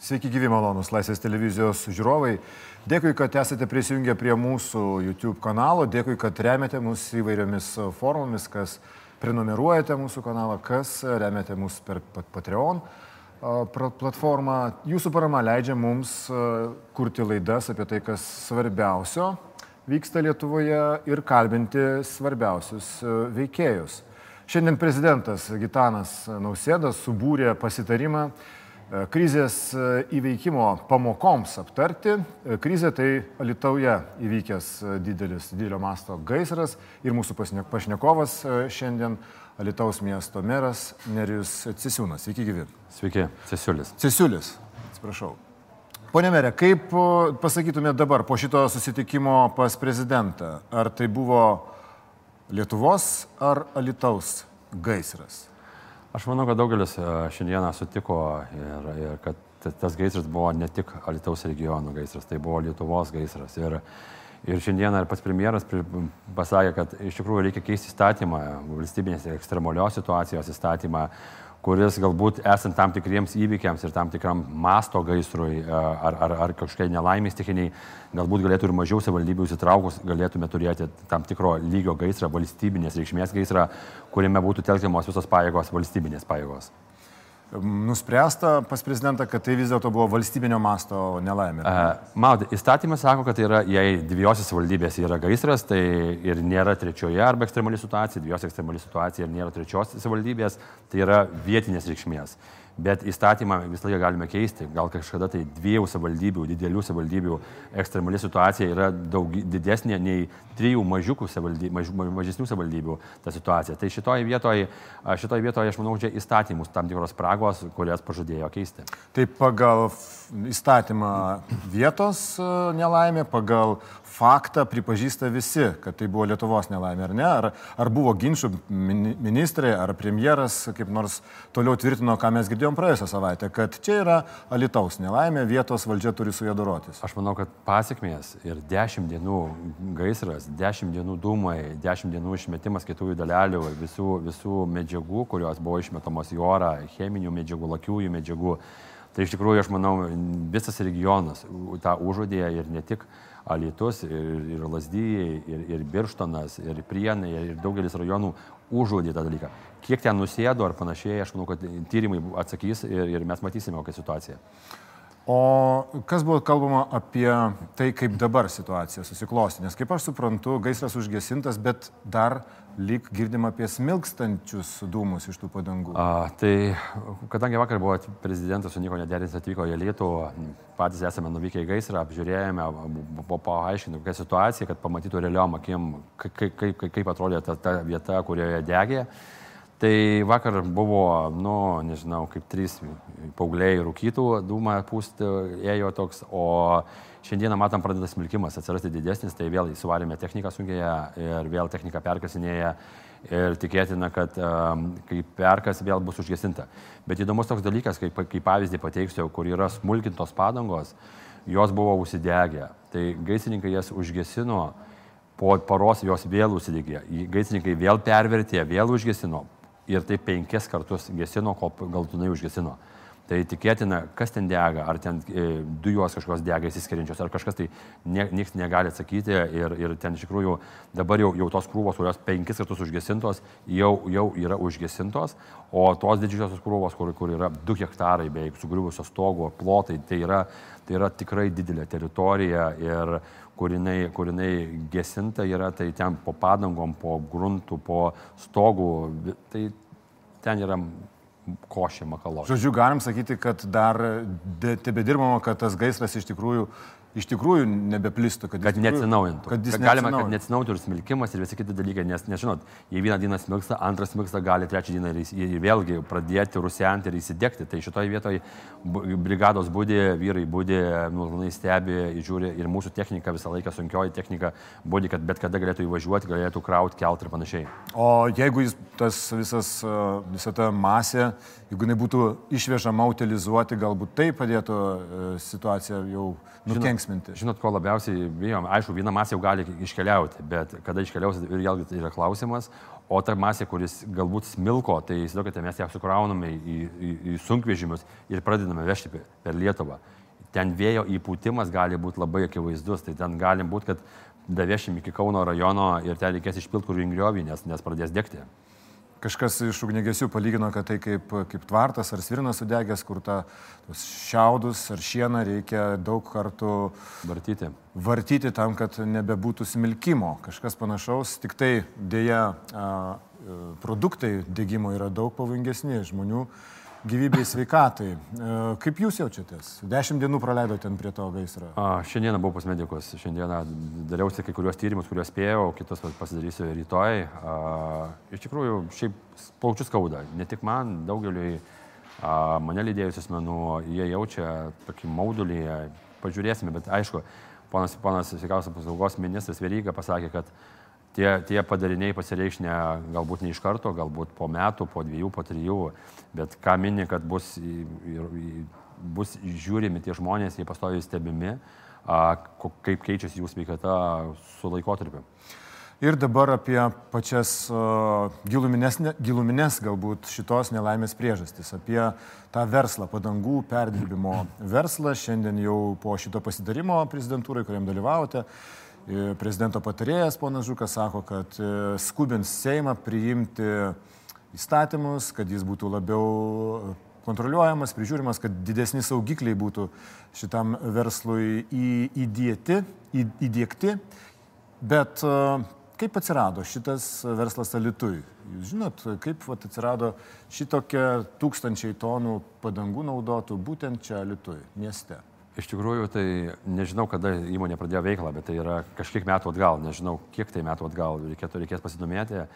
Sveiki gyvi malonus Laisvės televizijos žiūrovai. Dėkui, kad esate prisijungę prie mūsų YouTube kanalo, dėkui, kad remiate mus įvairiomis formomis, kas prenumeruojate mūsų kanalą, kas remiate mus per Patreon platformą. Jūsų parama leidžia mums kurti laidas apie tai, kas svarbiausio vyksta Lietuvoje ir kalbinti svarbiausius veikėjus. Šiandien prezidentas Gitanas Nausėdas subūrė pasitarimą krizės e, įveikimo pamokoms aptarti. E, krizė tai Alitauja įvykęs didelis, didelio masto gaisras ir mūsų pašnekovas šiandien Alitaus miesto meras Nerius Cisiūnas. Sveiki gyvi. Sveiki, Cisiulis. Cisiulis, atsiprašau. Pone merė, kaip pasakytumėte dabar po šito susitikimo pas prezidentą? Ar tai buvo Lietuvos ar Alitaus gaisras? Aš manau, kad daugelis e, šiandieną sutiko ir, ir kad tas gaisras buvo ne tik Alitaus regiono gaisras, tai buvo Lietuvos gaisras. Ir, ir šiandieną ir pats premjeras pasakė, kad iš tikrųjų reikia keisti įstatymą, valstybinės ekstremalios situacijos įstatymą, kuris galbūt esant tam tikriems įvykiams ir tam tikram masto gaisrui e, ar, ar, ar kažkokiai nelaimės techniniai, galbūt galėtų ir mažiau savivaldybių įsitraukus, galėtume turėti tam tikro lygio gaisrą, valstybinės reikšmės gaisrą, kuriame būtų telkiamos visos pajėgos, valstybinės pajėgos nuspręsta pas prezidentą, kad tai vis dėlto buvo valstybinio masto nelaimė? Matote, įstatymas sako, kad tai yra, jei dviejose valdybėse yra gaisras, tai ir nėra trečioje arba ekstremali situacija, dviejose ekstremali situacija ir nėra trečios valdybės, tai yra vietinės reikšmės bet įstatymą visą laiką galime keisti. Gal kažkada tai dviejų savivaldybių, didelių savivaldybių ekstremali situacija yra daug didesnė nei trijų mažiukų savivaldybių, maž, mažesnių savivaldybių ta situacija. Tai šitoje vietoje, šitoje vietoje aš manau, čia įstatymus tam tikros spragos, kurias pažadėjo keisti. Tai pagal įstatymą vietos nelaimė, pagal faktą pripažįsta visi, kad tai buvo Lietuvos nelaimė, ar ne? Ar, ar buvo ginčių ministrė, ar premjeras kaip nors toliau tvirtino, ką mes girdėjom praėjusią savaitę, kad čia yra Alitaus nelaimė, vietos valdžia turi su juo dorotis. Aš manau, kad pasiekmės ir dešimt dienų gaisras, dešimt dienų dūmai, dešimt dienų išmetimas kietųjų dalelių, visų, visų medžiagų, kurios buvo išmetamos į orą, cheminių medžiagų, lakiųjų medžiagų. Tai iš tikrųjų, aš manau, visas regionas tą užuodė ir ne tik Alitus, ir, ir Lasdyjai, ir, ir Birštonas, ir Prienai, ir daugelis rajonų užuodė tą dalyką. Kiek ten nusėdo ar panašiai, aš manau, kad tyrimai atsakys ir, ir mes matysime, kokia situacija. O kas buvo kalbama apie tai, kaip dabar situacija susiklosti? Nes kaip aš suprantu, gaisras užgesintas, bet dar lyg girdim apie smilkstančius dūmus iš tų padangų. A, tai kadangi vakar buvo prezidentas su nieko nederins atvyko į Lietuvą, patys esame nuvykę į gaisrą, apžiūrėjome, buvo paaiškinti kokią situaciją, kad pamatytų realiom akim, kaip, kaip, kaip atrodė ta, ta vieta, kurioje degė. Tai vakar buvo, nu, nežinau, kaip trys paaugliai rūkytų, dūmą pūsti ėjo toks, o šiandieną matom pradeda smilkimas atsirasti didesnis, tai vėl įsivarėme techniką sunkėje ir vėl technika perkasinėja ir tikėtina, kad um, kai perkas vėl bus užgesinta. Bet įdomus toks dalykas, kaip, kaip pavyzdį pateiksiu, kur yra smulkintos padangos, jos buvo užsidegę. Tai gaisininkai jas užgesino, po paros jos vėl užsidegė. Gaisininkai vėl pervertė, vėl užgesino, ir tai penkis kartus gesino, kol galtinai užgesino. Tai tikėtina, kas ten dega, ar ten e, dujos kažkokios dega įsiskiriančios, ar kažkas tai nie, niekas negali atsakyti ir, ir ten iš tikrųjų dabar jau, jau tos krūvos, kurios penkis kartus užgesintos, jau, jau yra užgesintos, o tos didžiosios krūvos, kur, kur yra 2 hektarai beveik sugriuvusios stogo plotai, tai yra, tai yra tikrai didelė teritorija ir kur jinai, kur jinai gesinta yra, tai ten po padangom, po gruntų, po stogų, tai ten yra košė makalo. Žodžiu, galim sakyti, kad dar tebe dirbama, kad tas gaisras iš tikrųjų iš tikrųjų nebeplistų, kad, kad tikrųjų, neatsinaujintų. Kad, kad galima, kad neatsinaujintų ir smilkimas ir visi kiti dalykai, nes, nežinot, jei vieną dieną smilksta, antrą smilksta, gali trečią dieną ir, vėlgi pradėti rusenti ir įsidėkti. Tai šitoje vietoje brigados būdė, vyrai būdė, nuolanai stebi, žiūri ir mūsų technika visą laiką sunkioji technika būdė, kad bet kada galėtų įvažiuoti, galėtų krauti, kelt ir panašiai. O jeigu jis, tas visas, visa ta masė, jeigu jinai būtų išvežama, utilizuoti, galbūt tai padėtų situaciją jau nukenksminti. Žinot, ko labiausiai bijom, aišku, viena masė jau gali iškeliauti, bet kada iškeliausi, ir vėlgi tai yra klausimas, O ta masė, kuris galbūt smilko, tai įsivaizduokite, mes ją sukrauname į, į, į sunkvežimius ir pradedame vežti per Lietuvą. Ten vėjo įpūtimas gali būti labai akivaizdus, tai ten gali būti, kad davešim iki Kauno rajono ir ten reikės išpilti kur ringriovį, nes, nes pradės degti. Kažkas iš ugnegesių palygino, kad tai kaip, kaip tvartas ar svirnas sudegęs, kur ta, tos šiaudus ar šieną reikia daug kartų vartyti. Vartyti tam, kad nebebūtų smilkimo. Kažkas panašaus, tik tai dėja produktai dėgymo yra daug pavojingesni žmonių gyvybei sveikatai. E, kaip jūs jaučiatės? Dešimt dienų praleidote ten prie to gaisro. A, šiandieną buvau pas medikus, šiandieną dariausi kai kuriuos tyrimus, kuriuos spėjau, kitus pasidarysiu rytoj. A, iš tikrųjų, šiaip plaučius skauda, ne tik man, daugeliui a, mane lydėjusių asmenų, jie jaučia tokį maudulį, pažiūrėsime, bet aišku, ponas, ponas sveikatos apsaugos ministras Veryga pasakė, kad tie, tie padariniai pasireikš ne, galbūt ne iš karto, galbūt po metų, po dviejų, po trijų, bet ką mini, kad bus, bus žiūrimi tie žmonės, jie pastoviai stebimi, kaip keičiasi jų sveikata su laikotarpiu. Ir dabar apie pačias uh, gilumines, gilumines galbūt šitos nelaimės priežastis, apie tą verslą, padangų perdirbimo verslą. Šiandien jau po šito pasidarimo prezidentūrai, kuriam dalyvavote, uh, Prezidento patarėjas ponas Žukas sako, kad e, skubins Seimą priimti įstatymus, kad jis būtų labiau e, kontroliuojamas, prižiūrimas, kad didesni saugikliai būtų šitam verslui įdėti, įdėkti. Bet e, kaip atsirado šitas verslas alitui? Jūs žinot, kaip vat, atsirado šitokie tūkstančiai tonų padangų naudotų būtent čia alitui, mieste? Iš tikrųjų, tai nežinau, kada įmonė pradėjo veiklą, bet tai yra kažkiek metų atgal, nežinau, kiek tai metų atgal, reikėtų, reikės pasidomėti,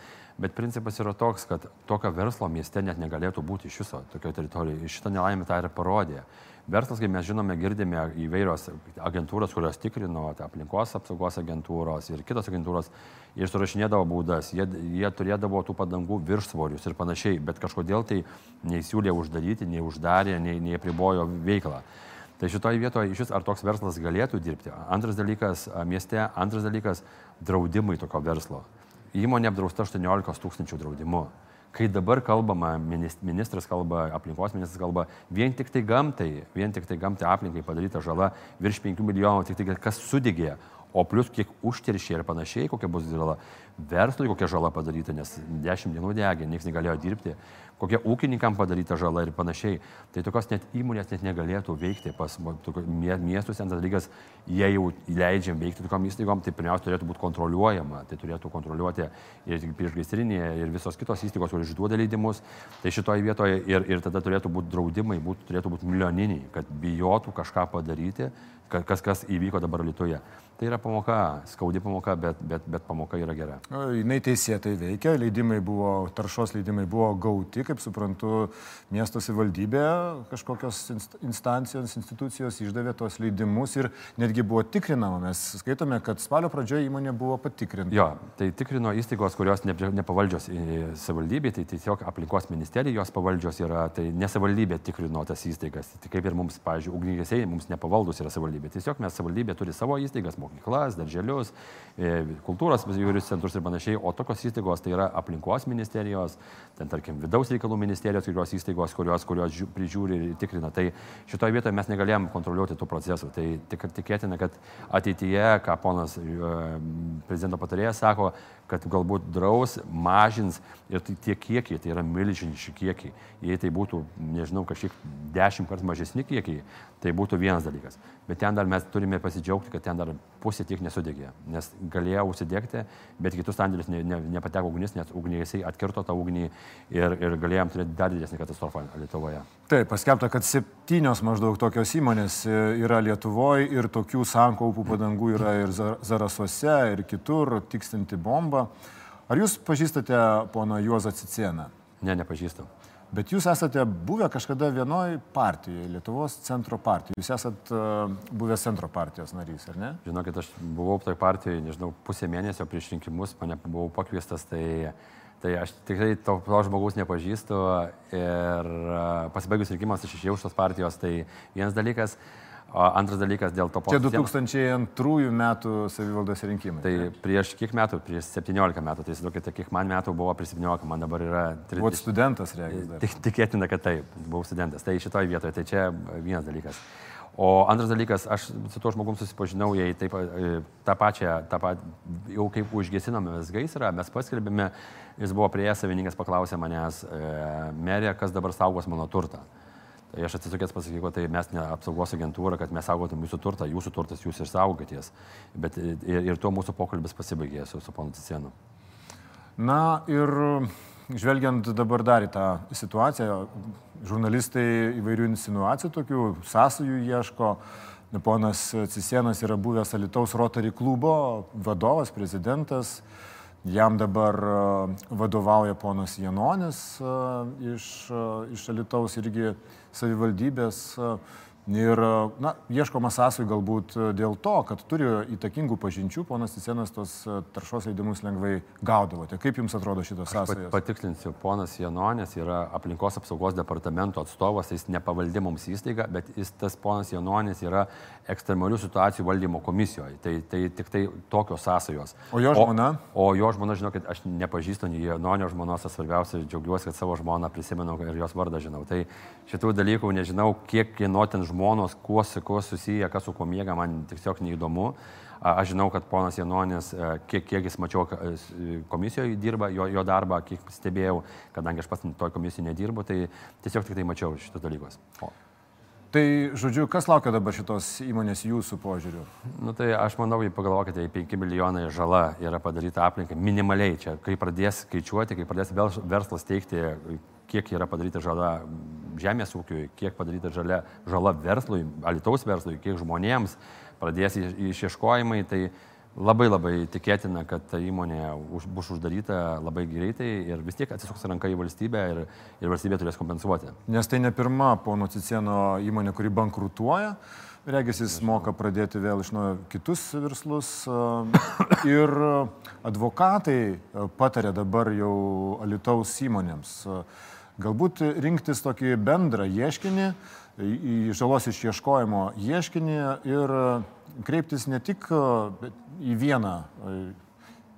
bet principas yra toks, kad tokio verslo mieste net negalėtų būti iš viso tokioje teritorijoje. Šitą nelaimę tą ir parodė. Verslas, kaip mes žinome, girdime įvairios agentūros, kurios tikrino, tai aplinkos apsaugos agentūros ir kitos agentūros, ir surašinėdavo baudas, jie, jie turėdavo tų padangų viršsvorius ir panašiai, bet kažkodėl tai nei siūlė uždaryti, nei uždarė, nei, nei apribojo veiklą. Tai šitoje vietoje iš vis ar toks verslas galėtų dirbti. Antras dalykas mieste, antras dalykas draudimai tokio verslo. Įmonė apdrausta 18 tūkstančių draudimų. Kai dabar kalbama, ministras kalba, aplinkos ministras kalba, vien tik tai gamtai, vien tik tai gamtai aplinkai padaryta žala virš 5 milijonų, tik tai kas sudegė, o plus kiek užteršė ir panašiai, kokia bus žala, verslui kokia žala padaryta, nes 10 dienų degė, niekas negalėjo dirbti kokia ūkininkam padaryta žala ir panašiai. Tai tokios net įmonės net negalėtų veikti pas miestus, antras dalykas, jie jau leidžiam veikti tokiam įstaigom, tai pirmiausia turėtų būti kontroliuojama, tai turėtų kontroliuoti ir priešgaisrinė, ir visos kitos įstaigos, kurios išduoda leidimus. Tai šitoje vietoje ir, ir tada turėtų būti draudimai, būt, turėtų būti milijoniniai, kad bijotų kažką padaryti, kas, kas įvyko dabar Lietuvoje. Tai yra pamoka, skaudi pamoka, bet, bet, bet pamoka yra gera. Jinai teisėtai veikia, leidimai buvo, taršos leidimai buvo gauti, kaip suprantu, miesto savivaldybė, kažkokios instancijos, institucijos išdavė tos leidimus ir netgi buvo tikrinama. Mes skaitome, kad spalio pradžioje įmonė buvo patikrinta. Jo, tai tikrino įstaigos, kurios ne, nepavaldžios savivaldybė, tai tiesiog aplinkos ministerijos pavaldžios yra, tai ne savivaldybė tikrino tas įstaigas. Tai kaip ir mums, pavyzdžiui, ugnigesiai mums nepavaldus yra savivaldybė. Tiesiog mes savivaldybė turi savo įstaigas, mokyklas, darželius, e, kultūros įvairius centrus ir panašiai, o tokios įstaigos tai yra aplinkos ministerijos, ten tarkim vidaus reikalų ministerijos, kurios įstaigos, kurios, kurios prižiūri ir tikrina. Tai šitoje vietoje mes negalėjom kontroliuoti tų procesų. Tai tik tikėtina, kad ateityje, ką ponas e, prezidento patarėjas sako, kad galbūt draus, mažins ir tai tie kiekiai, tai yra milžiniški kiekiai. Jei tai būtų, nežinau, kažkiek dešimt kartų mažesni kiekiai, tai būtų vienas dalykas. Bet ten dar mes turime pasidžiaugti, kad ten dar pusė tiek nesudegė, nes galėjo užsidegti, bet kitus sandėlius ne, ne, nepateko ugnis, nes ugniesiai atkirto tą ugnį ir, ir galėjom turėti dar didesnį katastrofą Lietuvoje. Taip, paskelbta, kad septynios maždaug tokios įmonės e, yra Lietuvoje ir tokių sankaupų padangų yra ir Zarasuose, ir kitur, tikstinti bombą. Ar jūs pažįstate pono Juozą Cicieną? Ne, nepažįstam. Bet jūs esate buvę kažkada vienoje partijoje, Lietuvos centro partijoje. Jūs esate buvęs centro partijos narys, ar ne? Žinokit, aš buvau toj partijoje, nežinau, pusę mėnesio prieš rinkimus, mane buvau pakviestas, tai, tai aš tikrai to, to žmogaus nepažįstu ir uh, pasibaigus rinkimams aš išėjau iš tos partijos. Tai vienas dalykas, Antras dalykas dėl to pono. Čia 2002 metų savivaldos rinkimai. Tai ne? prieš kiek metų, prieš 17 metų, tai įsivaizduokite, kiek man metų buvo prieš 17, man dabar yra 30. Buvot studentas, regis. Tik, tikėtina, kad taip, buvau studentas. Tai šitoje vietoje, tai čia vienas dalykas. O antras dalykas, aš su tuo žmogum susipažinau, jei taip, e, tą pačią, tą pat, jau kaip užgesinome vis gaisrą, mes paskelbėme, jis buvo prie savininkas, paklausė manęs, e, merė, kas dabar saugos mano turtą. Tai aš atsisukęs pasakysiu, tai mes ne apsaugos agentūra, kad mes saugotum jūsų turtą, jūsų turtas jūs ir saugotės. Bet ir, ir tuo mūsų pokalbis pasibaigė su, su ponu Cicėnu. Na ir žvelgiant dabar dar į tą situaciją, žurnalistai įvairių insinuacijų, tokių sąsajų ieško. Ponas Cisienas yra buvęs Alitaus Rotary klubo vadovas, prezidentas. Jam dabar e, vadovauja ponas Janonis e, iš, e, iš Alitaus irgi savivaldybės Ir, na, ieškoma sąsajų galbūt dėl to, kad turi įtakingų pažinčių, ponas Tisenas tos taršos leidimus lengvai gaudavote. Kaip jums atrodo šitos sąsajos? Patikslinsiu, ponas Janonės yra aplinkos apsaugos departamento atstovas, jis nepavaldi mums įstaiga, bet jis, tas ponas Janonės yra ekstremalių situacijų valdymo komisijoje. Tai, tai tik tai tokios sąsajos. O jo žmona? O, o jo žmona, žinokit, aš nepažįstu nei Janonio žmonos, svarbiausia džiaugiuosi, kad savo žmoną prisimenu ir jos vardą žinau. Tai šitų dalykų nežinau, kiek kainuotin žmonės žmonos, kuo, kuo susiję, kas su kuo miega, man tiesiog neįdomu. Aš žinau, kad ponas Janonis, e, kiek, kiek jis mačiau komisijoje dirba, jo, jo darbą, kiek stebėjau, kadangi aš pats toj komisijoje nedirbu, tai tiesiog tik tai mačiau šitus dalykus. O. Tai, žodžiu, kas laukia dabar šitos įmonės jūsų požiūriu? Nu, tai aš manau, jei pagalvokite, 5 milijonai žala yra padaryta aplinkai minimaliai čia. Kai pradės skaičiuoti, kai pradės verslas teikti kiek yra padaryta žala žemės ūkiui, kiek padaryta žalia, žala verslui, alitaus verslui, kiek žmonėms pradės išieškojimai, tai labai labai tikėtina, kad ta įmonė už, bus uždaryta labai greitai ir vis tiek atsisuks ranka į valstybę ir, ir valstybė turės kompensuoti. Nes tai ne pirma pono Cicieno įmonė, kuri bankrutuoja. Regis jis moka pradėti vėl iš naujo kitus verslus. Ir advokatai patarė dabar jau Alitaus įmonėms Galbūt rinktis tokį bendrą ieškinį, į žalos išieškojimo ieškinį ir kreiptis ne tik į vieną,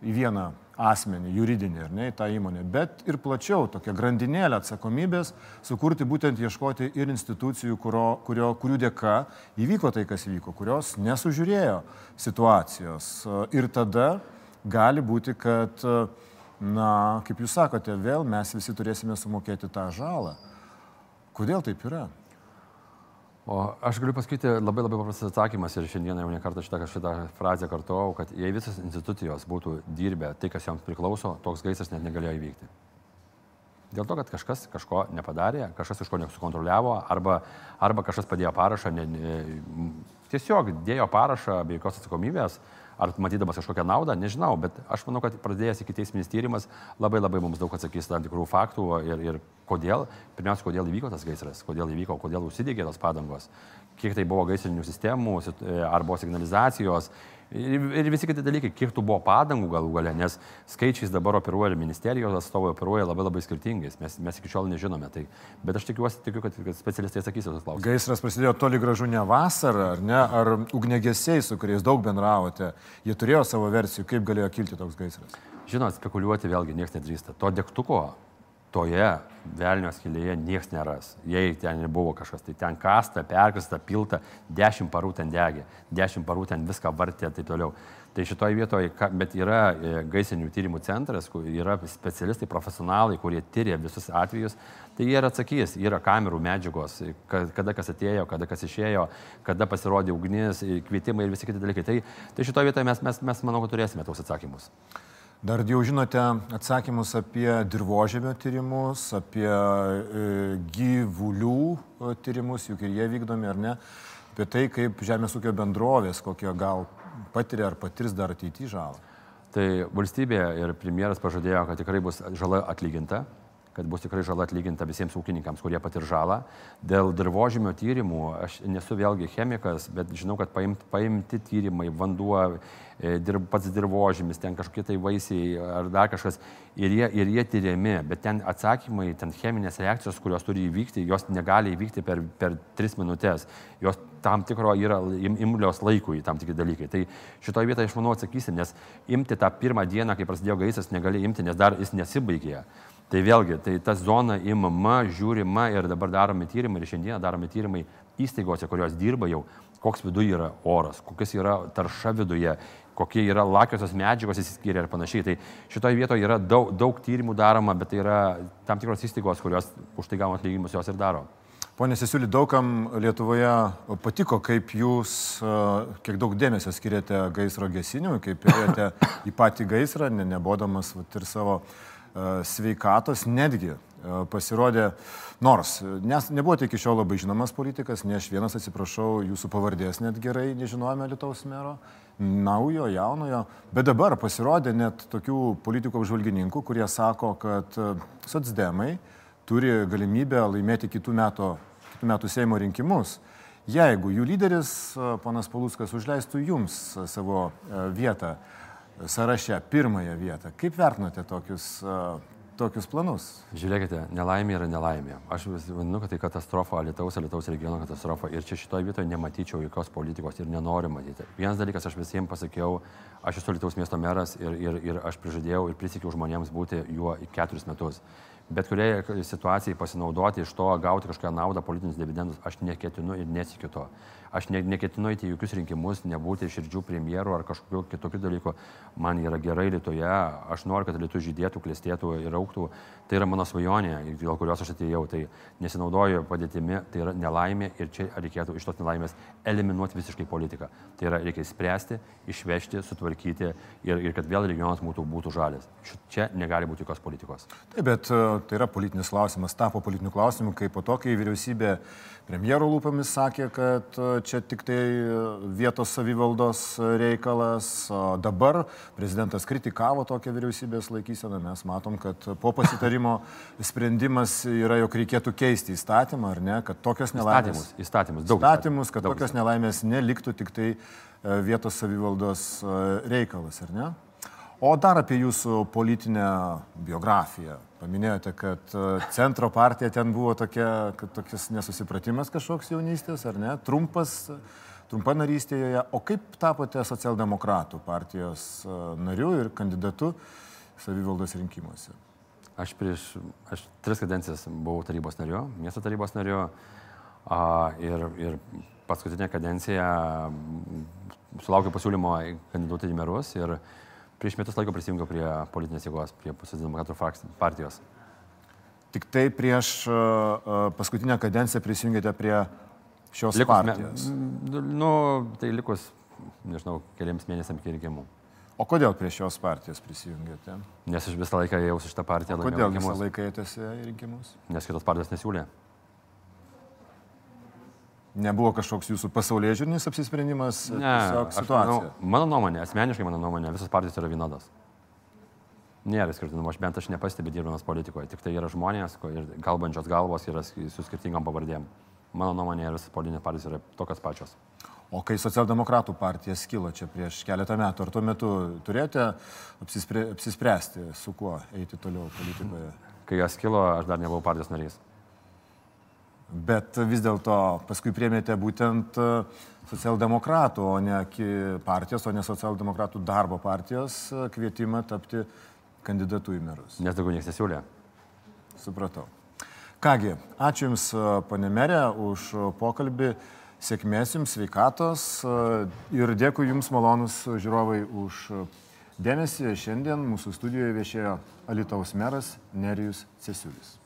į vieną asmenį, juridinį ar ne, į tą įmonę, bet ir plačiau tokią grandinėlę atsakomybės sukurti būtent ieškoti ir institucijų, kurio, kurio, kurių dėka įvyko tai, kas įvyko, kurios nesužiūrėjo situacijos. Ir tada gali būti, kad na, kaip jūs sakote, vėl mes visi turėsime sumokėti tą žalą. Kodėl taip yra? O aš galiu pasakyti labai labai paprastas atsakymas ir šiandieną jau nekartą šitą, šitą frazę kartuojau, kad jei visos institucijos būtų dirbę tai, kas joms priklauso, toks gaisras net negalėjo įvykti. Dėl to, kad kažkas kažko nepadarė, kažkas iš ko nesukontroliavo, arba, arba kažkas padėjo parašą, ne, ne, tiesiog dėjo parašą be jokios atsakomybės, ar matydamas kažkokią naudą, nežinau, bet aš manau, kad pradėjęs iki teisminis tyrimas labai labai mums daug atsakys tam tikrų faktų ir, ir kodėl, pirmiausia, kodėl įvyko tas gaisras, kodėl įvyko, kodėl užsidegė tos padangos, kiek tai buvo gaisrinių sistemų, ar buvo signalizacijos Ir, ir visi kiti dalykai, kiek tų buvo padangų galų gale, nes skaičiais dabar operuoja ministerijos atstovai operuoja labai labai skirtingais, mes, mes iki šiol nežinome. Tai, bet aš tikiuosi, tikiu, kad, kad specialistai atsakys tos klausimus. Gaisras prasidėjo toli gražu ne vasarą, ar ne? Ar ugnegesiai, su kuriais daug bendravote, jie turėjo savo versijų, kaip galėjo kilti toks gaisras? Žinot, spekuliuoti vėlgi niekas nedrįsta. To degtuko toje velnio skilėje niekas neras. Jei ten buvo kažkas, tai ten kasta, perkasta, pilta, dešimt parų ten degė, dešimt parų ten viską vartė ir taip toliau. Tai šitoje vietoje, bet yra e, gaisinių tyrimų centras, yra specialistai, profesionalai, kurie tyria visus atvejus, tai jie ir atsakys, yra kamerų medžiagos, kada kas atėjo, kada kas išėjo, kada pasirodė ugnis, kvietimai ir visi kiti dalykai. Tai, tai šitoje vietoje mes, mes, mes, manau, turėsime tos atsakymus. Dar jau žinote atsakymus apie dirbožėmio tyrimus, apie e, gyvulių e, tyrimus, juk ir jie vykdomi ar ne, apie tai, kaip žemės ūkio bendrovės, kokią gal patiria ar patirs dar ateityje žalą. Tai valstybė ir premjeras pažadėjo, kad tikrai bus žala atlyginta, kad bus tikrai žala atlyginta visiems ūkininkams, kurie patir žalą. Dėl dirbožymio tyrimų, aš nesu vėlgi chemikas, bet žinau, kad paimti, paimti tyrimai, vanduo, e, dirb, pats dirbožymis, ten kažkokie tai vaisiai ar dar kažkas, ir jie, ir jie tyriami, bet ten atsakymai, ten cheminės reakcijos, kurios turi įvykti, jos negali įvykti per, per tris minutės. Jos tam tikro yra im, imlios laikui tam tikri dalykai. Tai šitoje vietoje aš manau atsakysim, nes imti tą pirmą dieną, kai prasidėjo gaisras, negali imti, nes dar jis nesibaigė. Tai vėlgi, tai ta zona imama, žiūrima ir dabar daromi tyrimai ir šiandieną daromi tyrimai įstaigose, kurios dirba jau, koks viduje yra oras, kokias yra tarša viduje, kokie yra lakiosios medžiagos įsiskiria ir panašiai. Tai šitoje vietoje yra daug, daug tyrimų daroma, bet tai yra tam tikros įstaigos, kurios už tai gauna atlyginimus jos ir daro. Pone Sesiuli, daugam Lietuvoje patiko, kaip jūs, kiek daug dėmesio skiriate gaisro gesinimui, kaip ėjote į patį gaisrą, ne, nebodamas vat, ir savo sveikatos, netgi pasirodė, nors nes nebuvote iki šiol labai žinomas politikas, ne aš vienas atsiprašau, jūsų pavardės net gerai nežinojame Lietuvos mero, naujo, jaunojo, bet dabar pasirodė net tokių politikų apžvalgininkų, kurie sako, kad socdemai turi galimybę laimėti kitų metų, kitų metų Seimo rinkimus. Jeigu jų lyderis, ponas Paluskas, užleistų jums savo vietą sąraše, pirmąją vietą, kaip vertinote tokius, tokius planus? Žiūrėkite, nelaimė yra nelaimė. Aš vadinu, kad tai katastrofa, Lietuvos, Lietuvos regiono katastrofa. Ir čia šitoje vietoje nematyčiau jokios politikos ir nenoriu matyti. Vienas dalykas, aš visiems pasakiau, aš esu Lietuvos miesto meras ir, ir, ir aš prižadėjau ir prisikiau žmonėms būti juo keturis metus bet kuriai situacijai pasinaudoti iš to, gauti kažkokią naudą, politinius dividendus, aš neketinu ir nesikiu to. Aš ne, neketinu įti jokius rinkimus, nebūti širdžių premjerų ar kažkokiu kitokiu dalyku. Man yra gerai Lietuvoje, aš noriu, kad Lietuva žydėtų, klestėtų ir auktų. Tai yra mano svajonė, dėl kurios aš atėjau. Tai nesinaudoju padėtimi, tai yra nelaimė ir čia reikėtų iš tos nelaimės eliminuoti visiškai politiką. Tai yra reikia spręsti, išvežti, sutvarkyti ir, ir kad vėl regionas būtų, būtų žalės. Čia negali būti jokios politikos. Taip, bet e, tai yra politinis klausimas, tapo politiniu klausimu, kai po to, kai vyriausybė premjero lūpomis sakė, kad e, čia tik tai vietos savivaldos reikalas, o dabar prezidentas kritikavo tokią vyriausybės laikyseną, mes matom, kad po pasitarimo sprendimas yra, jog reikėtų keisti įstatymą, ar ne, kad tokios nelaimės. Įstatymus, įstatymus, daug. Įstatymus, kad daug tokios nelaimės neliktų tik tai e, vietos savivaldos e, reikalas, ar ne? O dar apie jūsų politinę biografiją. Paminėjote, kad e, centro partija ten buvo tokia, tokias nesusipratimas kažkoks jaunystės, ar ne? Trumpas, trumpa narystė joje. O kaip tapote socialdemokratų partijos e, nariu ir kandidatu savivaldos rinkimuose? Aš prieš, aš tris kadencijas buvau tarybos nariu, miesto tarybos nariu a, ir, ir paskutinę kadenciją sulaukiau pasiūlymo kandidatuoti į merus ir prieš metus laiko prisijungiau prie politinės jėgos, prie Socialdemokratų partijos. Tik tai prieš uh, paskutinę kadenciją prisijungėte prie šios likus partijos. Me, nu, tai likus, nežinau, keliams mėnesiams iki rinkimų. O kodėl prie šios partijos prisijungėte? Nes aš visą laiką ėjau su šitą partiją. O kodėl visą laiką ėjotės į rinkimus? Nes kitos partijos nesiūlė. Nebuvo kažkoks jūsų pasaulyje žiūrinis apsisprendimas? Ne, situacija. Manau, mano nuomonė, asmeniškai mano nuomonė, visas partijos yra vienodas. Nėra skirtumų, aš bent aš nepastebiu dirbdamas politikoje, tik tai yra žmonės ir kalbančios galvos yra su skirtingom pavardėm. Mano nuomonė, visas politinės partijos yra tokios pačios. O kai socialdemokratų partija skilo čia prieš keletą metų, ar tuo metu turėjote apsispre, apsispręsti, su kuo eiti toliau politikoje? Kai jos skilo, aš dar nebuvau partijos narys. Bet vis dėlto paskui priemėte būtent e, socialdemokratų, o ne partijos, o ne socialdemokratų darbo partijos e, kvietimą tapti kandidatu į merus. Nes daugiau niekas nesiūlė. Supratau. Kągi, ačiū Jums, e, pane merė, už pokalbį. Sėkmės Jums, sveikatos ir dėkui Jums, malonus žiūrovai, už dėmesį. Šiandien mūsų studijoje viešėjo Alitaus meras Nerijus Cesiulis.